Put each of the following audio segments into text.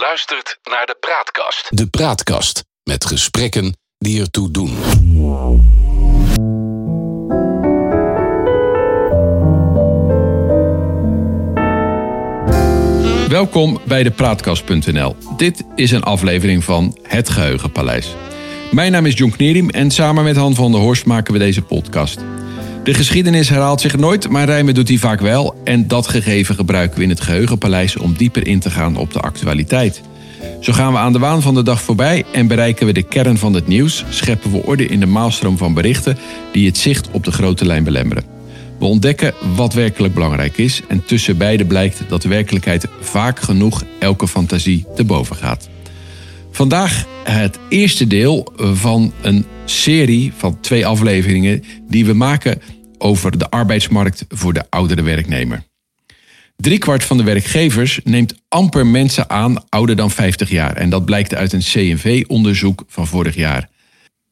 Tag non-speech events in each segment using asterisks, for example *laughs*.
luistert naar de Praatkast. De Praatkast met gesprekken die ertoe doen. Welkom bij de Praatkast.nl. Dit is een aflevering van Het Geheugenpaleis. Mijn naam is John Knerim en samen met Han van der Horst maken we deze podcast. De geschiedenis herhaalt zich nooit, maar rijmen doet hij vaak wel. En dat gegeven gebruiken we in het Geheugenpaleis om dieper in te gaan op de actualiteit. Zo gaan we aan de waan van de dag voorbij en bereiken we de kern van het nieuws, scheppen we orde in de maalstroom van berichten die het zicht op de grote lijn belemmeren. We ontdekken wat werkelijk belangrijk is en tussen beide blijkt dat de werkelijkheid vaak genoeg elke fantasie te boven gaat. Vandaag het eerste deel van een serie van twee afleveringen die we maken over de arbeidsmarkt voor de oudere werknemer. Driekwart van de werkgevers neemt amper mensen aan ouder dan 50 jaar. En dat blijkt uit een CNV-onderzoek van vorig jaar.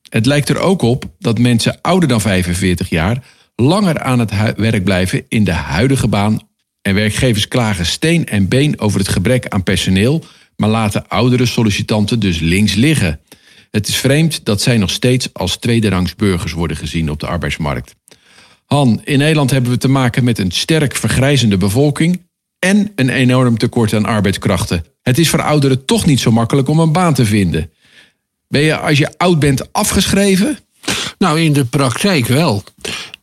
Het lijkt er ook op dat mensen ouder dan 45 jaar langer aan het werk blijven in de huidige baan. En werkgevers klagen steen en been over het gebrek aan personeel, maar laten oudere sollicitanten dus links liggen. Het is vreemd dat zij nog steeds als tweederangs burgers worden gezien op de arbeidsmarkt. Han, in Nederland hebben we te maken met een sterk vergrijzende bevolking en een enorm tekort aan arbeidskrachten. Het is voor ouderen toch niet zo makkelijk om een baan te vinden. Ben je als je oud bent afgeschreven? Nou, in de praktijk wel.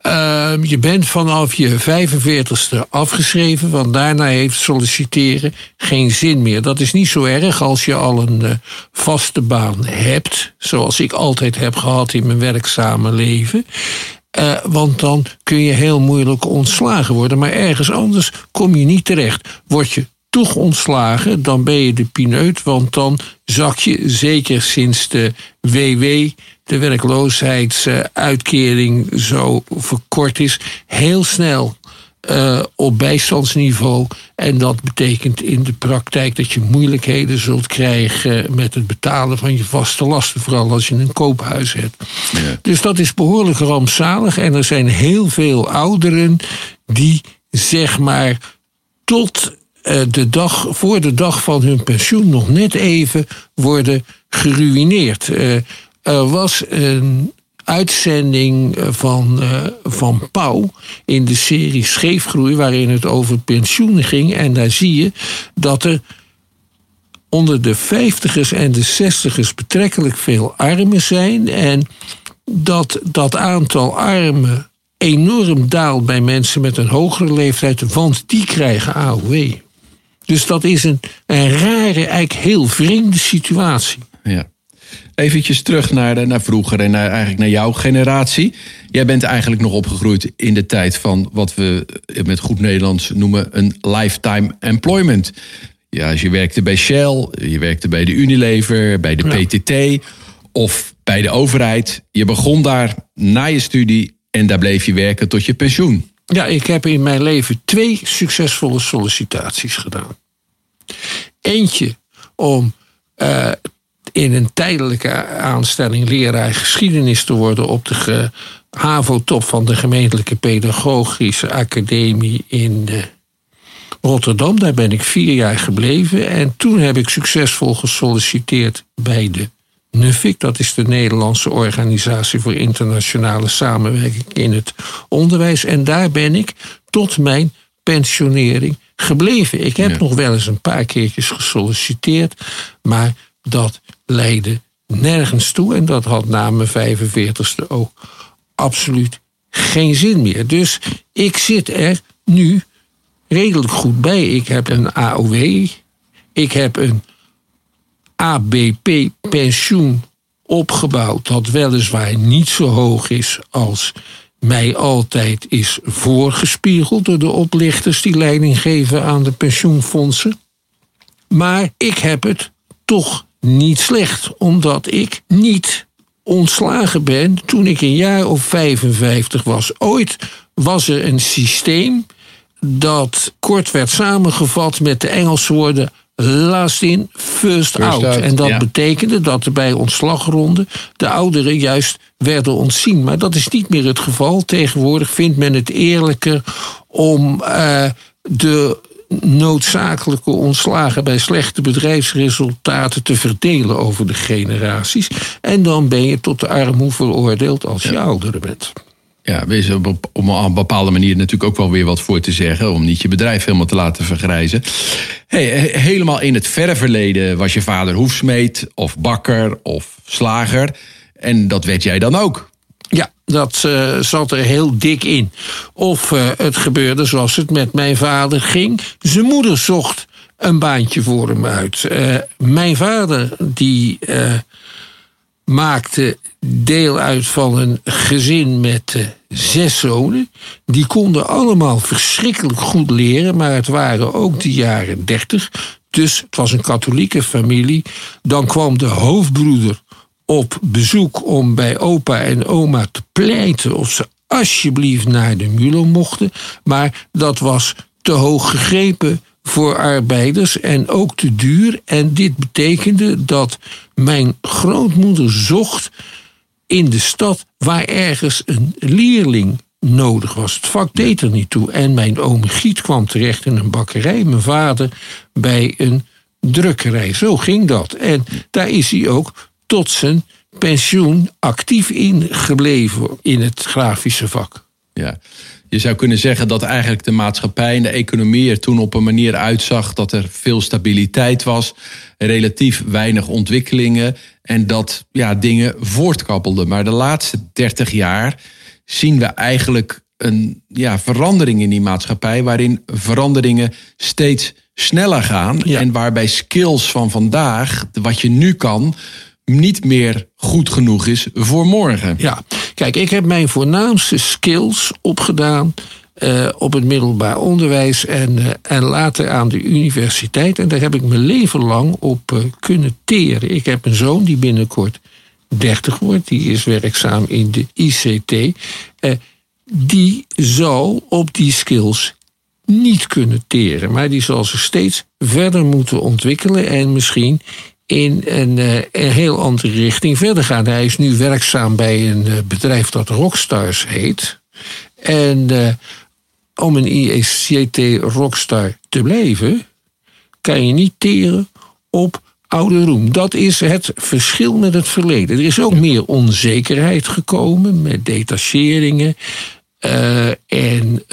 Ehm, je bent vanaf je 45ste afgeschreven, want daarna heeft solliciteren geen zin meer. Dat is niet zo erg als je al een uh, vaste baan hebt, zoals ik altijd heb gehad in mijn werkzame leven. Uh, want dan kun je heel moeilijk ontslagen worden. Maar ergens anders kom je niet terecht. Word je toch ontslagen, dan ben je de pineut. Want dan zak je, zeker sinds de WW, de werkloosheidsuitkering zo verkort is, heel snel uh, op bijstandsniveau. En dat betekent in de praktijk dat je moeilijkheden zult krijgen met het betalen van je vaste lasten. Vooral als je een koophuis hebt. Ja. Dus dat is behoorlijk rampzalig. En er zijn heel veel ouderen die zeg maar tot de dag, voor de dag van hun pensioen nog net even worden geruineerd. Uh, er was een uitzending van, uh, van Pauw in de serie Scheefgroei, waarin het over pensioen ging. En daar zie je dat er onder de vijftigers en de zestigers betrekkelijk veel armen zijn. En dat dat aantal armen enorm daalt bij mensen met een hogere leeftijd, want die krijgen AOW. Dus dat is een, een rare, eigenlijk heel vreemde situatie. Ja. Eventjes terug naar, de, naar vroeger en naar, eigenlijk naar jouw generatie. Jij bent eigenlijk nog opgegroeid in de tijd van wat we met goed Nederlands noemen een lifetime employment. Ja, als je werkte bij Shell, je werkte bij de Unilever, bij de PTT of bij de overheid. Je begon daar na je studie en daar bleef je werken tot je pensioen. Ja, ik heb in mijn leven twee succesvolle sollicitaties gedaan. Eentje om uh, in een tijdelijke aanstelling leraar geschiedenis te worden op de HAVO-top van de gemeentelijke pedagogische academie in uh, Rotterdam. Daar ben ik vier jaar gebleven en toen heb ik succesvol gesolliciteerd bij de NUFIC, dat is de Nederlandse Organisatie voor Internationale Samenwerking in het Onderwijs. En daar ben ik tot mijn pensionering gebleven. Ik heb ja. nog wel eens een paar keertjes gesolliciteerd, maar dat leidde nergens toe. En dat had na mijn 45ste ook absoluut geen zin meer. Dus ik zit er nu redelijk goed bij. Ik heb een AOW, ik heb een ABP-pensioen opgebouwd, dat weliswaar niet zo hoog is als mij altijd is voorgespiegeld door de oplichters die leiding geven aan de pensioenfondsen. Maar ik heb het toch niet slecht, omdat ik niet ontslagen ben toen ik een jaar of 55 was. Ooit was er een systeem dat kort werd samengevat met de Engelse woorden last in, first, out. En dat betekende dat er bij ontslagronde de ouderen juist werden ontzien. Maar dat is niet meer het geval. Tegenwoordig vindt men het eerlijker om uh, de noodzakelijke ontslagen bij slechte bedrijfsresultaten te verdelen over de generaties. En dan ben je tot de armoede veroordeeld als je ouder bent. Ja, wees op, op een bepaalde manier natuurlijk ook wel weer wat voor te zeggen. Om niet je bedrijf helemaal te laten vergrijzen. Hey, helemaal in het verre verleden was je vader hoefsmeed of bakker of slager. En dat werd jij dan ook. Ja, dat uh, zat er heel dik in. Of uh, het gebeurde zoals het met mijn vader ging. Zijn moeder zocht een baantje voor hem uit. Uh, mijn vader die maakte deel uit van een gezin met zes zonen. Die konden allemaal verschrikkelijk goed leren, maar het waren ook de jaren dertig. Dus het was een katholieke familie. Dan kwam de hoofdbroeder op bezoek om bij opa en oma te pleiten of ze alsjeblieft naar de Mulo mochten. Maar dat was te hoog gegrepen voor arbeiders en ook te duur. En dit betekende dat mijn grootmoeder zocht in de stad waar ergens een leerling nodig was. Het vak deed er niet toe. En mijn oom Giet kwam terecht in een bakkerij. Mijn vader bij een drukkerij. Zo ging dat. En daar is hij ook tot zijn pensioen actief ingebleven in het grafische vak. Ja, je zou kunnen zeggen dat eigenlijk de maatschappij en de economie er toen op een manier uitzag dat er veel stabiliteit was, relatief weinig ontwikkelingen en dat ja, dingen voortkappelden. Maar de laatste 30 jaar zien we eigenlijk een ja, verandering in die maatschappij, waarin veranderingen steeds sneller gaan en waarbij skills van vandaag, wat je nu kan, niet meer goed genoeg is voor morgen. Ja, kijk, ik heb mijn voornaamste skills opgedaan uh, op het middelbaar onderwijs en, uh, en later aan de universiteit. En daar heb ik mijn leven lang op uh, kunnen teren. Ik heb een zoon die binnenkort 30 wordt, die is werkzaam in de ICT. die zou op die skills niet kunnen teren, maar die zal zich steeds verder moeten ontwikkelen en misschien in een, uh, een, heel andere richting verder gaan. Hij is nu werkzaam bij een uh, bedrijf dat Rockstars heet. En uh, om een IECT Rockstar te blijven, kan je niet teren op oude roem. Dat is het verschil met het verleden. Er is ook meer onzekerheid gekomen met detacheringen en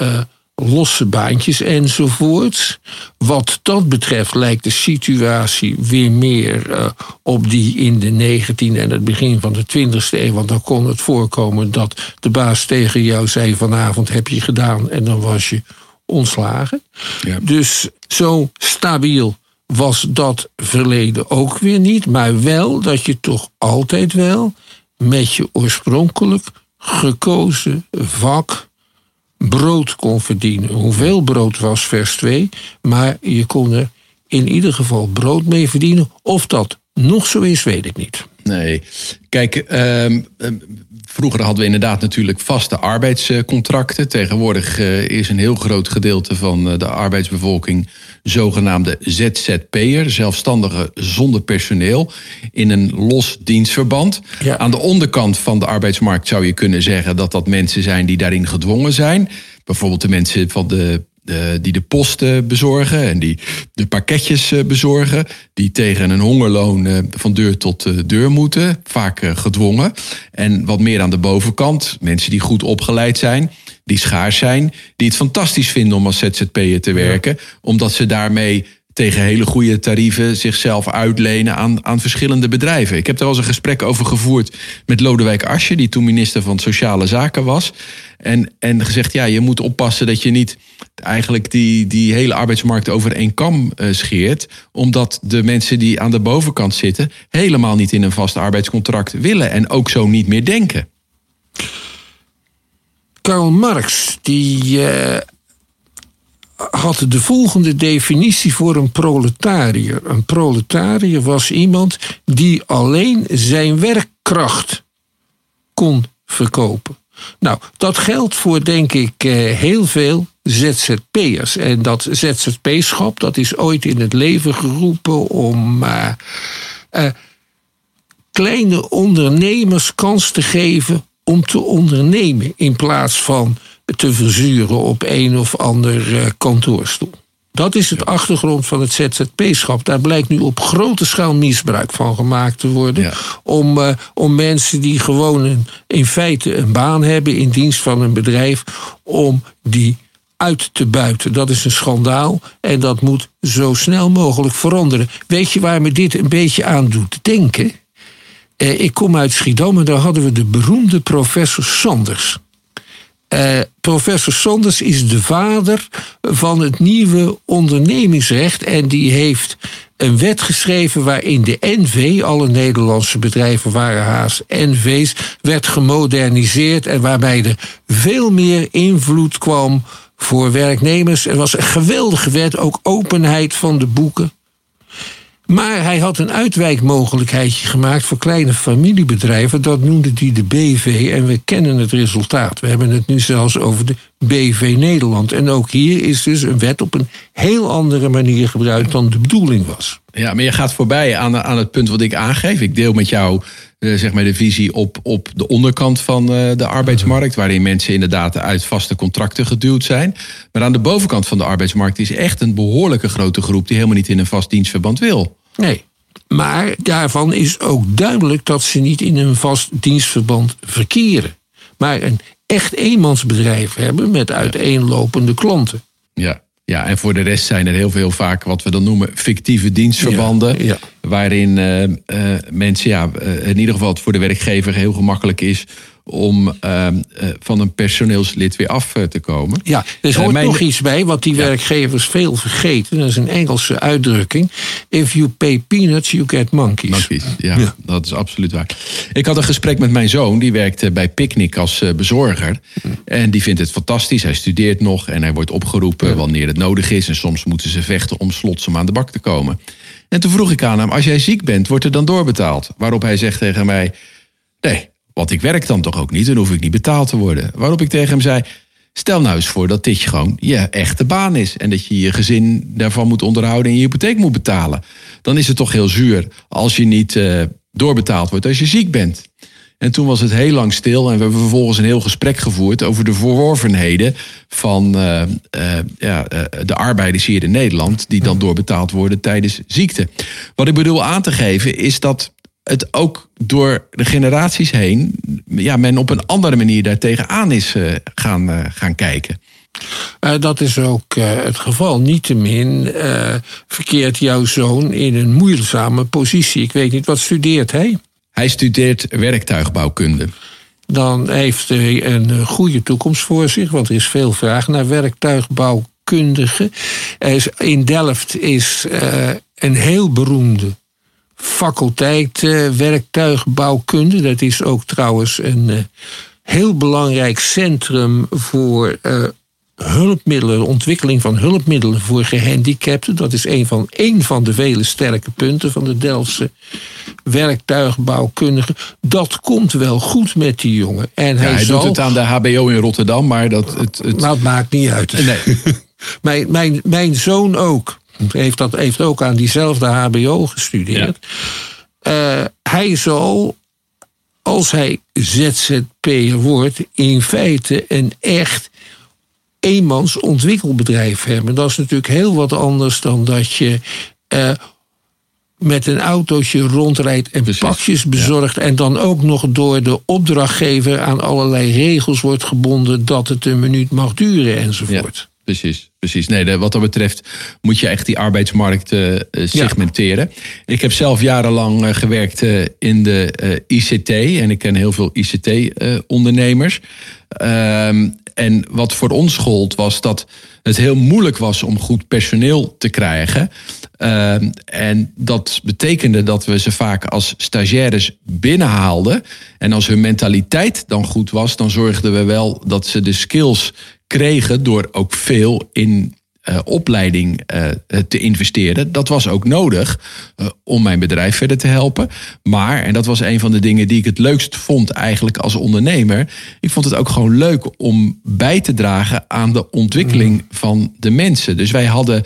losse baantjes enzovoorts. Wat dat betreft lijkt de situatie weer meer uh, op die in de 19e en het begin van de 20e eeuw. Want dan kon het voorkomen dat de baas tegen jou zei: vanavond heb je gedaan en dan was je ontslagen. Ja. Dus zo stabiel was dat verleden ook weer niet. Maar wel dat je toch altijd wel met je oorspronkelijk gekozen vak brood kon verdienen. Hoeveel brood was vers 2, maar je kon er in ieder geval brood mee verdienen. Of dat nog zo is, weet ik niet. Nee, kijk, ehm, ehm, vroeger hadden we inderdaad natuurlijk vaste arbeidscontracten. Tegenwoordig uh, is een heel groot gedeelte van uh, de arbeidsbevolking zogenaamde ZZP'er, zelfstandige zonder personeel, in een los dienstverband. Ja. Aan de onderkant van de arbeidsmarkt zou je kunnen zeggen dat dat mensen zijn die daarin gedwongen zijn. Bijvoorbeeld de mensen van de, die de posten bezorgen en die de pakketjes eh, bezorgen. Die tegen een hongerloon eh, van deur tot eh, deur moeten. Vaak gedwongen. En wat meer aan de bovenkant. Mensen die goed opgeleid zijn. Die schaars zijn. Die het fantastisch vinden om als ZZP'er te werken. Omdat ze daarmee tegen hele goede tarieven zichzelf uitlenen aan, aan verschillende bedrijven. Ik heb er al eens een gesprek over gevoerd met Lodewijk Asje, die toen minister van Sociale Zaken was. En, en gezegd, ja, je moet oppassen dat je niet eigenlijk die, die hele arbeidsmarkt over één kam uh, scheert. Omdat de mensen die aan de bovenkant zitten helemaal niet in een vast arbeidscontract willen en ook zo niet meer denken. Karl Marx, die uh, had de volgende definitie voor een proletariër. Een proletariër was iemand die alleen zijn werkkracht kon verkopen. Nou, dat geldt voor, denk ik, eh, heel veel ZZP'ers. En dat ZZP-schap, dat is ooit in het leven geroepen om uh, uh, kleine ondernemers kans te geven om te ondernemen. In plaats van te verzuren op een of ander kantoorstoel. Dat is het achtergrond van het ZZP-schap. Daar blijkt nu op grote schaal misbruik van gemaakt te worden. Ja. Om, uh, om mensen die gewoon een, in feite een baan hebben in dienst van een bedrijf, om die uit te buiten. Dat is een schandaal en dat moet zo snel mogelijk veranderen. Weet je waar me dit een beetje aan doet denken? Uh, ik kom uit Schiedam en daar hadden we de beroemde professor Sanders. Uh, professor Sanders is de vader van het nieuwe ondernemingsrecht. En die heeft een wet geschreven waarin de NV, alle Nederlandse bedrijven waren haast NV's, werd gemoderniseerd. En waarbij er veel meer invloed kwam voor werknemers. Er was een geweldige wet, ook openheid van de boeken. Maar hij had een uitwijkmogelijkheidje gemaakt voor kleine familiebedrijven. Dat noemde hij de BV en we kennen het resultaat. We hebben het nu zelfs over de BV Nederland. En ook hier is dus een wet op een heel andere manier gebruikt dan de bedoeling was. Ja, maar je gaat voorbij aan, aan het punt wat ik aangeef. Ik deel met jou uh, zeg maar de visie op, op de onderkant van uh, de arbeidsmarkt, waarin mensen inderdaad uit vaste contracten geduwd zijn. Maar aan de bovenkant van de arbeidsmarkt is echt een behoorlijke grote groep die helemaal niet in een vast dienstverband wil. Nee. Maar daarvan is ook duidelijk dat ze niet in een vast dienstverband verkeren. Maar een echt eenmansbedrijf hebben met uiteenlopende klanten. Ja. Ja, en voor de rest zijn er heel veel vaak wat we dan noemen fictieve dienstverbanden. Ja, ja. Waarin uh, uh, mensen, ja, uh, in ieder geval het voor de werkgever heel gemakkelijk is om van een personeelslid weer af te komen. Ja, er hoort mijn... nog iets bij wat die ja. werkgevers veel vergeten. Dat is een Engelse uitdrukking. If you pay peanuts, you get monkeys. Monkeys, ja, ja. dat is absoluut waar. Ik had een gesprek met mijn zoon, die werkt bij Picnic als bezorger. En die vindt het fantastisch. Hij studeert nog en hij wordt opgeroepen wanneer het nodig is. En soms moeten ze vechten om slotsom aan de bak te komen. En toen vroeg ik aan hem, als jij ziek bent, wordt er dan doorbetaald? Waarop hij zegt tegen mij, nee, want ik werk dan toch ook niet, dan hoef ik niet betaald te worden. Waarop ik tegen hem zei, stel nou eens voor dat dit gewoon je echte baan is. En dat je je gezin daarvan moet onderhouden en je hypotheek moet betalen. Dan is het toch heel zuur als je niet uh, doorbetaald wordt als je ziek bent. En toen was het heel lang stil en we hebben vervolgens een heel gesprek gevoerd over de verworvenheden van uh, uh, ja, de arbeiders hier in Nederland, die dan doorbetaald worden tijdens ziekte. Wat ik bedoel aan te geven is dat het ook door de generaties heen, ja, men op een andere manier daartegen aan is gaan, gaan kijken. Uh, dat is ook het geval. Niettemin verkeert jouw zoon in een moeizame positie. Ik weet niet, wat studeert hij? Hij studeert werktuigbouwkunde. Dan heeft hij een goede toekomst voor zich, want er is veel vraag naar werktuigbouwkundigen. In Delft is een heel beroemde faculteit werktuigbouwkunde. Dat is ook trouwens een heel belangrijk centrum voor hulpmiddelen, de ontwikkeling van hulpmiddelen voor gehandicapten. Dat is een van, een van de vele sterke punten van de Delftse werktuigbouwkundige. Dat komt wel goed met die jongen. En hij, hij zal... doet het aan de HBO in Rotterdam, maar dat... Het, het... Nou, het maakt niet uit. Nee. *laughs* mijn, mijn, mijn zoon ook. Heeft, dat, heeft ook aan diezelfde HBO gestudeerd. Ja. Uh, hij zal, als hij ZZP'er wordt, in feite een echt eenmans ontwikkelbedrijf hebben. Dat is natuurlijk heel wat anders dan dat je uh, met een autootje rondrijdt en Precies, pakjes bezorgt. Ja. En dan ook nog door de opdrachtgever aan allerlei regels wordt gebonden dat het een minuut mag duren enzovoort. Ja. Precies, precies. Nee, wat dat betreft moet je echt die arbeidsmarkt uh, segmenteren. Ja. Ik heb zelf jarenlang uh, gewerkt uh, in de ICT en ik ken heel veel ICT-ondernemers. Ehm, en wat voor ons gold was dat het heel moeilijk was om goed personeel te krijgen. Uh, en dat betekende dat we ze vaak als stagiaires binnenhaalden. En als hun mentaliteit dan goed was, dan zorgden we wel dat ze de skills kregen door ook veel in uh, opleiding uh, te investeren. Dat was ook nodig uh, om mijn bedrijf verder te helpen. Maar, en dat was een van de dingen die ik het leukst vond eigenlijk als ondernemer. Ik vond het ook gewoon leuk om bij te dragen aan de ontwikkeling mm. van de mensen. Dus wij hadden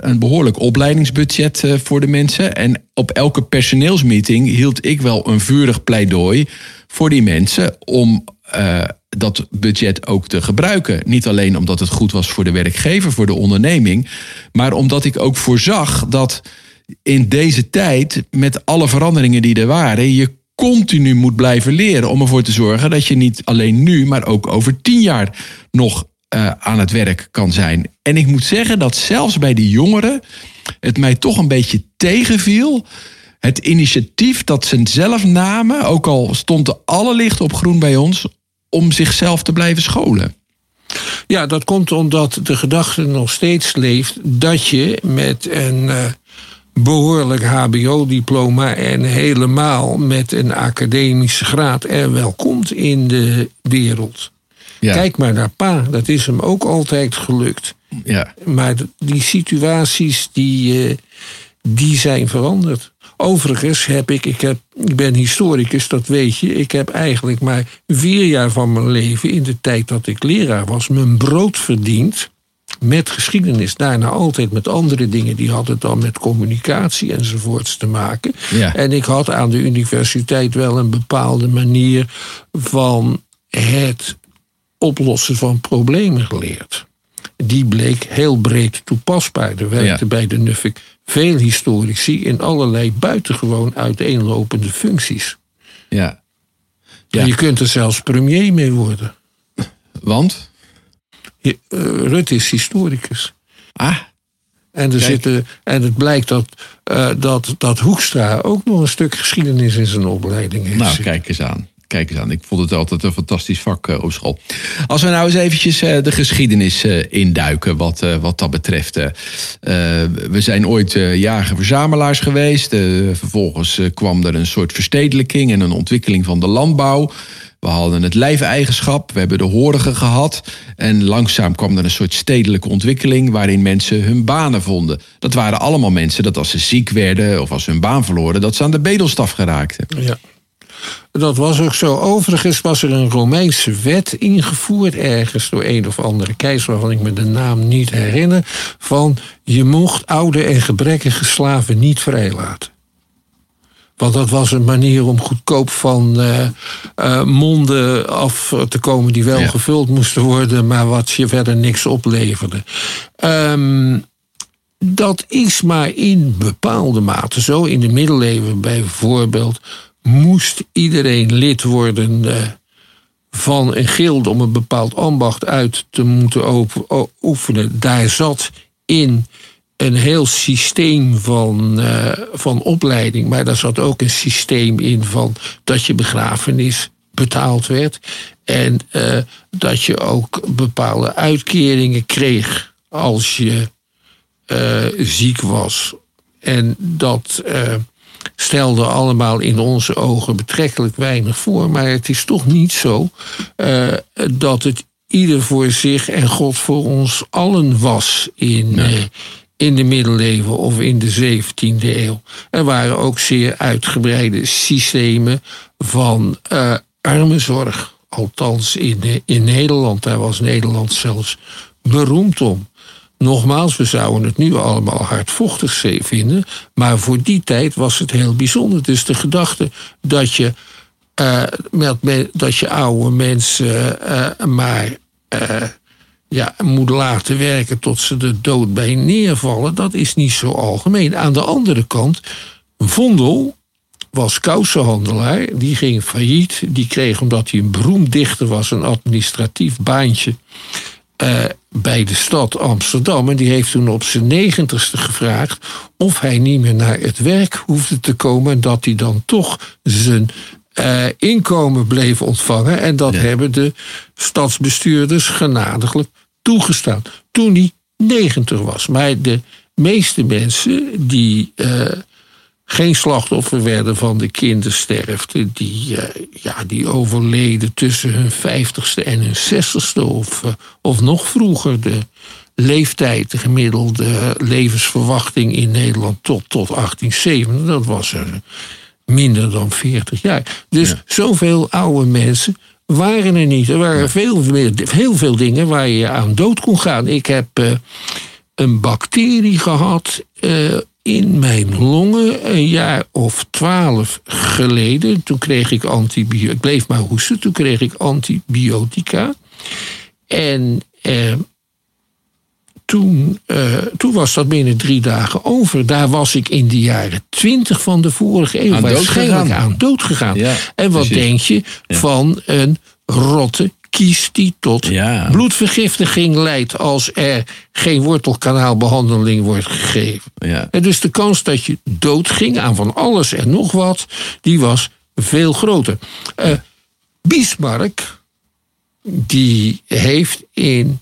een behoorlijk opleidingsbudget voor de mensen. En op elke personeelsmeeting hield ik wel een vurig pleidooi voor die mensen om eh, dat budget ook te gebruiken. Niet alleen omdat het goed was voor de werkgever, voor de onderneming, maar omdat ik ook voorzag dat in deze tijd, met alle veranderingen die er waren, je continu moet blijven leren om ervoor te zorgen dat je niet alleen nu, maar ook over tien jaar nog uh, aan het werk kan zijn. En ik moet zeggen dat zelfs bij die jongeren het mij toch een beetje tegenviel. Het initiatief dat ze zelf namen, ook al stond er alle licht op groen bij ons, om zichzelf te blijven scholen. Ja, dat komt omdat de gedachte nog steeds leeft dat je met een uh, behoorlijk HBO-diploma en helemaal met een academische graad er wel komt in de wereld. Ja. Kijk maar naar pa, dat is hem ook altijd gelukt. Ja. Maar die situaties die, uh, die zijn veranderd. Overigens heb ik, ik, heb, ik ben historicus, dat weet je. Ik heb eigenlijk maar vier jaar van mijn leven, in de tijd dat ik leraar was, mijn brood verdiend met geschiedenis. Daarna altijd met andere dingen. Die hadden dan met communicatie enzovoorts te maken. Ja. En ik had aan de universiteit wel een bepaalde manier van het oplossen van problemen geleerd. Die bleek heel breed toepasbaar. Er werkte bij de NUFIC veel historici in allerlei buitengewoon uiteenlopende functies. Ja. ja. En je kunt er zelfs premier mee worden. Want? Je, uh, Rutte is historicus. Ah. En, er zitten, en het blijkt dat, uh, dat, dat Hoekstra ook nog een stuk geschiedenis in zijn opleiding heeft. Nou, kijk eens aan. Kijk eens aan, ik vond het altijd een fantastisch vak uh, op school. Als we nou eens eventjes uh, de geschiedenis uh, induiken wat, wat dat betreft. we zijn ooit jager-verzamelaars geweest. vervolgens kwam er een soort verstedelijking en een ontwikkeling van de landbouw. We hadden het lijfeigenschap, we hebben de horigen gehad. En langzaam kwam er een soort stedelijke ontwikkeling waarin mensen hun banen vonden. Dat waren allemaal mensen dat als ze ziek werden of als ze hun baan verloren, dat ze aan de bedelstaf geraakten. Ja. Dat was ook zo. Overigens was er een Romeinse wet ingevoerd ergens door een of andere keizer, waarvan ik me de naam niet herinner, van je mocht oude en gebrekkige slaven niet vrijlaten. Want dat was een manier om goedkoop van uh, uh, monden af te komen die wel ja. gevuld moesten worden, maar wat je verder niks opleverde. Um, dat is maar in bepaalde mate zo. In de middeleeuwen bijvoorbeeld moest iedereen lid worden uh, van een gilde om een bepaald ambacht uit te moeten oefenen. Daar zat in een heel systeem van, uh, van opleiding, maar daar zat ook een systeem in van dat je begrafenis betaald werd en uh, dat je ook bepaalde uitkeringen kreeg als je ziek was. En dat stelde allemaal in onze ogen betrekkelijk weinig voor. Maar het is toch niet zo uh, dat het ieder voor zich en God voor ons allen was in, nee. uh, in de middeleeuwen of in de 17e eeuw. Er waren ook zeer uitgebreide systemen van uh, armenzorg. Althans in, in Nederland. Daar was Nederland zelfs beroemd om. Nogmaals, we zouden het nu allemaal hardvochtig vinden. Maar voor die tijd was het heel bijzonder. Dus de gedachte dat je, uh, met, dat je oude mensen uh, maar uh, ja, moet laten werken tot ze de dood bij neervallen, dat is niet zo algemeen. Aan de andere kant, Vondel was kousenhandelaar. Die ging failliet. Die kreeg, omdat hij een beroemd dichter was, een administratief baantje uh, bij de stad Amsterdam. En die heeft toen op zijn negentigste gevraagd of hij niet meer naar het werk hoefde te komen. En dat hij dan toch zijn uh, inkomen bleef ontvangen. En dat ja. hebben de stadsbestuurders genadiglijk toegestaan. Toen hij 90 was. Maar de meeste mensen die uh, geen slachtoffer werden van de kindersterfte. Die, uh, ja, die overleden tussen hun vijftigste en hun zestigste of, uh, of nog vroeger. De leeftijd, de gemiddelde levensverwachting in Nederland tot, tot 1870, dat was er minder dan 40 jaar. Dus ja. zoveel oude mensen waren er niet. Er waren ja. veel, heel veel dingen waar je aan dood kon gaan. Ik heb uh, een bacterie gehad in mijn longen een jaar of twaalf geleden. Toen kreeg ik antibiotica. Ik bleef maar hoesten. Toen kreeg ik antibiotica. En eh, toen, eh, toen was dat binnen drie dagen over. Daar was ik in de jaren twintig van de vorige eeuw Aan waarschijnlijk aan dood gegaan. Ja, en wat precies. denk je van een rotte kies die tot Ja. bloedvergiftiging leidt als er geen wortelkanaalbehandeling wordt gegeven. Ja. En dus de kans dat je doodging aan van alles en nog wat, die was veel groter. Eh, Bismarck, die heeft in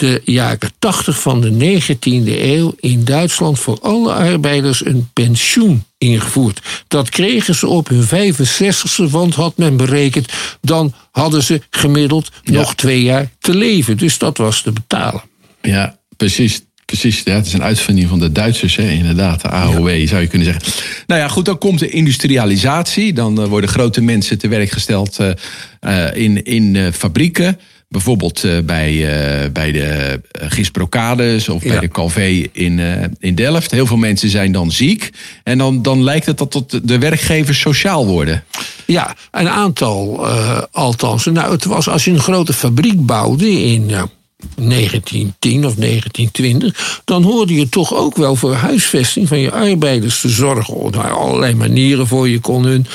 de jaren 80 van de 19e eeuw in Duitsland voor alle arbeiders een pensioen ingevoerd. Dat kregen ze op hun 65ste, want had men berekend, dan hadden ze gemiddeld nog twee jaar te leven. Dus dat was te betalen. Ja, precies. Precies, ja, het is een uitvinding van de Duitsers, hè, inderdaad. De AOW zou je kunnen zeggen. Nou ja, goed, dan komt de industrialisatie. Dan eh, worden grote mensen te werk gesteld eh, eh, in, in fabrieken. Bijvoorbeeld eh, bij, eh, bij de Gisprocades of bij de Calvé in, eh, in Delft. Heel veel mensen zijn dan ziek. En dan, dan lijkt het dat tot de werkgevers sociaal worden. Ja, een aantal althans. Nou, het was als je een grote fabriek bouwde in 1910 of 1920, dan hoorde je toch ook wel voor huisvesting van je arbeiders te zorgen. Op nou, allerlei manieren voor. Je kon hun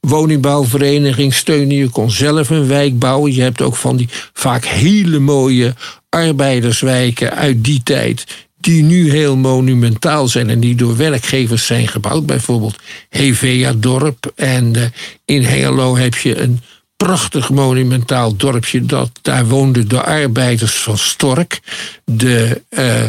woningbouwvereniging steunen, je kon zelf een wijk bouwen. Je hebt ook van die vaak hele mooie arbeiderswijken uit die tijd die nu heel monumentaal zijn en die door werkgevers zijn gebouwd. Bijvoorbeeld Hevea-dorp. En eh, in Hengelo heb je een prachtig monumentaal dorpje. Dat, daar woonden de arbeiders van Stork. De eh,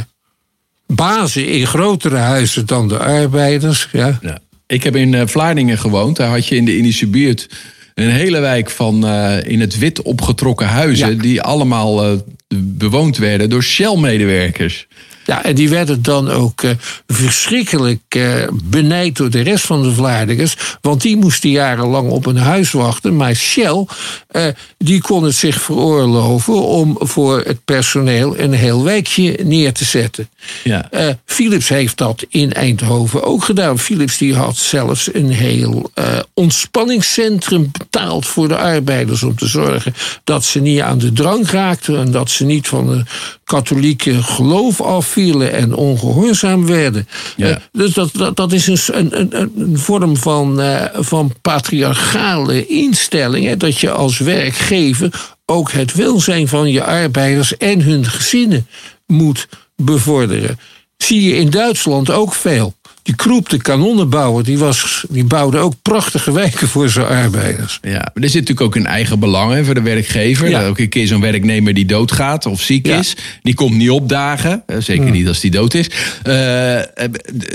bazen in grotere huizen dan de arbeiders. Ja. Ja. Ik heb in eh, Vlaardingen gewoond. Daar had je in de Indische buurt een hele wijk van eh, in het wit opgetrokken huizen. Ja. Die allemaal bewoond werden door Shell-medewerkers. Ja, en die werden dan ook eh, verschrikkelijk eh, benijd door de rest van de Vlaardingers. Want die moesten jarenlang op een huis wachten. Maar Shell, eh, die kon het zich veroorloven om voor het personeel een heel wijkje neer te zetten. Ja. Philips heeft dat in Eindhoven ook gedaan. Philips die had zelfs een heel ontspanningscentrum betaald voor de arbeiders om te zorgen dat ze niet aan de drank raakten en dat ze niet van het katholieke geloof afvielen en ongehoorzaam werden. Ja. Eh, dus dat, dat, dat is een, een, een, een vorm van, eh, van patriarchale instelling. Hè, dat je als werkgever ook het welzijn van je arbeiders en hun gezinnen moet bevorderen. Zie je in Duitsland ook veel. Die Kroep, de kanonnenbouwer, die, was, die bouwde ook prachtige wijken voor zijn arbeiders. Ja, maar er zit natuurlijk ook een eigen belang hè, voor de werkgever. Ja. Een keer zo'n werknemer die doodgaat of ziek Ja. is. Die komt niet opdagen. eh, Zeker niet als die dood is. Eh, eh,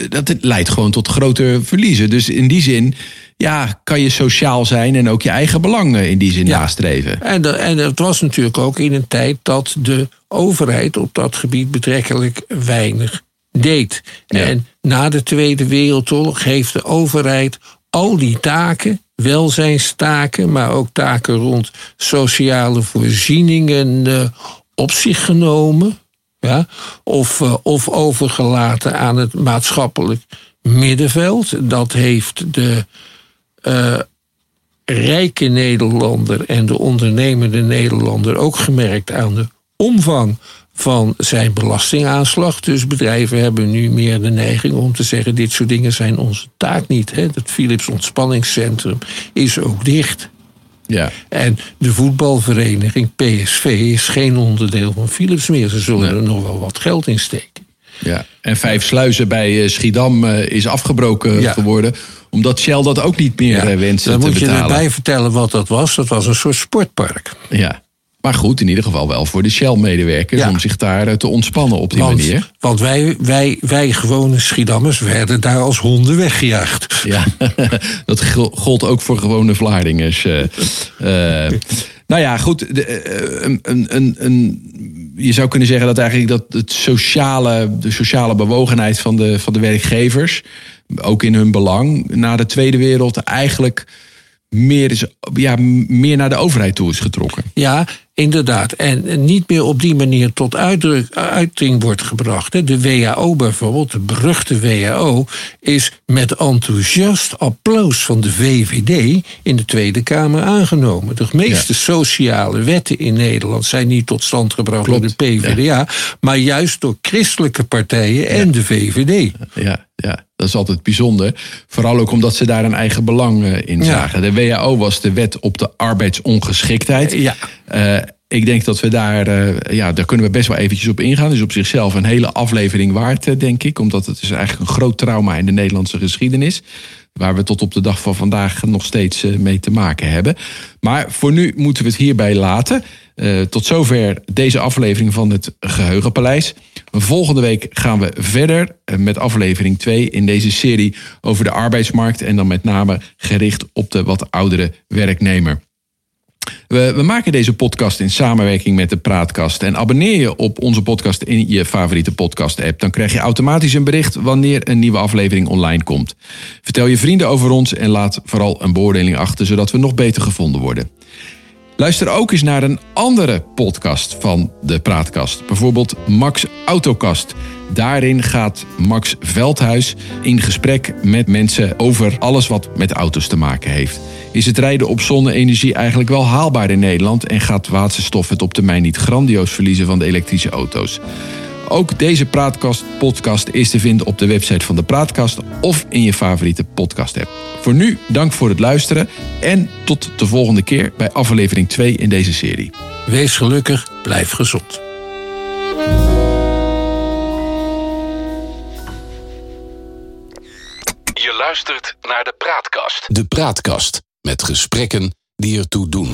dat leidt gewoon tot groter verliezen. Dus in die zin ja, kan je sociaal zijn en ook je eigen belangen in die zin Ja. nastreven. En, de- en het was natuurlijk ook in een tijd dat de overheid op dat gebied betrekkelijk weinig deed. Ja. En na de Tweede Wereldoorlog heeft de overheid al die taken, welzijnstaken, maar ook taken rond sociale voorzieningen eh, op zich genomen. Ja, of, eh, of overgelaten aan het maatschappelijk middenveld. Dat heeft de eh, rijke Nederlander en de ondernemende Nederlander ook gemerkt aan de omvang van zijn belastingaanslag. Dus bedrijven hebben nu meer de neiging om te zeggen: dit soort dingen zijn onze taak niet. Hè. Het Philips Ontspanningscentrum is ook dicht. Ja. En de voetbalvereniging PSV is geen onderdeel van Philips meer. Ze zullen er nog wel wat geld in steken. Ja. En vijf sluizen bij eh, Schiedam eh, is afgebroken Ja. geworden. Omdat Shell dat ook niet meer eh, wenste Dan te moet je betalen. erbij vertellen wat dat was. Dat was een soort sportpark. Ja. Maar goed, in ieder geval wel voor de Shell-medewerkers Ja. om zich daar eh, te ontspannen op die Want, manier. want wij, wij, wij gewone Schiedammers werden daar als honden weggejaagd. Ja, *laughs* dat gold ook voor gewone Vlaardingers. eh. Eh, nou ja, goed. de, een, een, een- je zou kunnen zeggen dat eigenlijk dat het sociale, de sociale bewogenheid van de, van de werkgevers, ook in hun belang, na de Tweede Wereld eigenlijk meer, is, ja, meer naar de overheid toe is getrokken. Ja, inderdaad. En niet meer op die manier tot uitdruk, uiting wordt gebracht. De WHO bijvoorbeeld, de beruchte WHO, is met enthousiast applaus van de VVD in de Tweede Kamer aangenomen. De meeste sociale wetten in Nederland zijn niet tot stand gebracht door de PvdA, maar juist door christelijke partijen en de VVD. Ja, ja, dat is altijd bijzonder. Vooral ook omdat ze daar een eigen belang eh, in zagen. De WHO was de wet op de arbeidsongeschiktheid. Ja. Uh, ik denk dat we daar, uh, ja, daar kunnen we best wel eventjes op ingaan. Dus op zichzelf een hele aflevering waard, denk ik. Omdat het is eigenlijk een groot trauma in de Nederlandse geschiedenis. Waar we tot op de dag van vandaag nog steeds mee te maken hebben. Maar voor nu moeten we het hierbij laten. Tot zover deze aflevering van het Geheugenpaleis. Volgende week gaan we verder met aflevering 2 in deze serie over de arbeidsmarkt. En dan met name gericht op de wat oudere werknemer. We, we, maken deze podcast in samenwerking met de Praatkast. En abonneer je op onze podcast in je favoriete podcast-app. Dan krijg je automatisch een bericht wanneer een nieuwe aflevering online komt. Vertel je vrienden over ons en laat vooral een beoordeling achter, zodat we nog beter gevonden worden. Luister ook eens naar een andere podcast van de Praatkast. Bijvoorbeeld Max Autokast. Daarin gaat Max Veldhuis in gesprek met mensen over alles wat met auto's te maken heeft. Is het rijden op zonne-energie eigenlijk wel haalbaar in Nederland en gaat waterstof het op termijn niet grandioos verliezen van de elektrische auto's? Ook deze Praatkast podcast is te vinden op de website van de Praatkast of in je favoriete podcast app. Voor nu dank voor het luisteren en tot de volgende keer bij aflevering 2 in deze serie. Wees gelukkig, blijf gezond. Je luistert naar de Praatkast. De Praatkast met gesprekken die ertoe doen.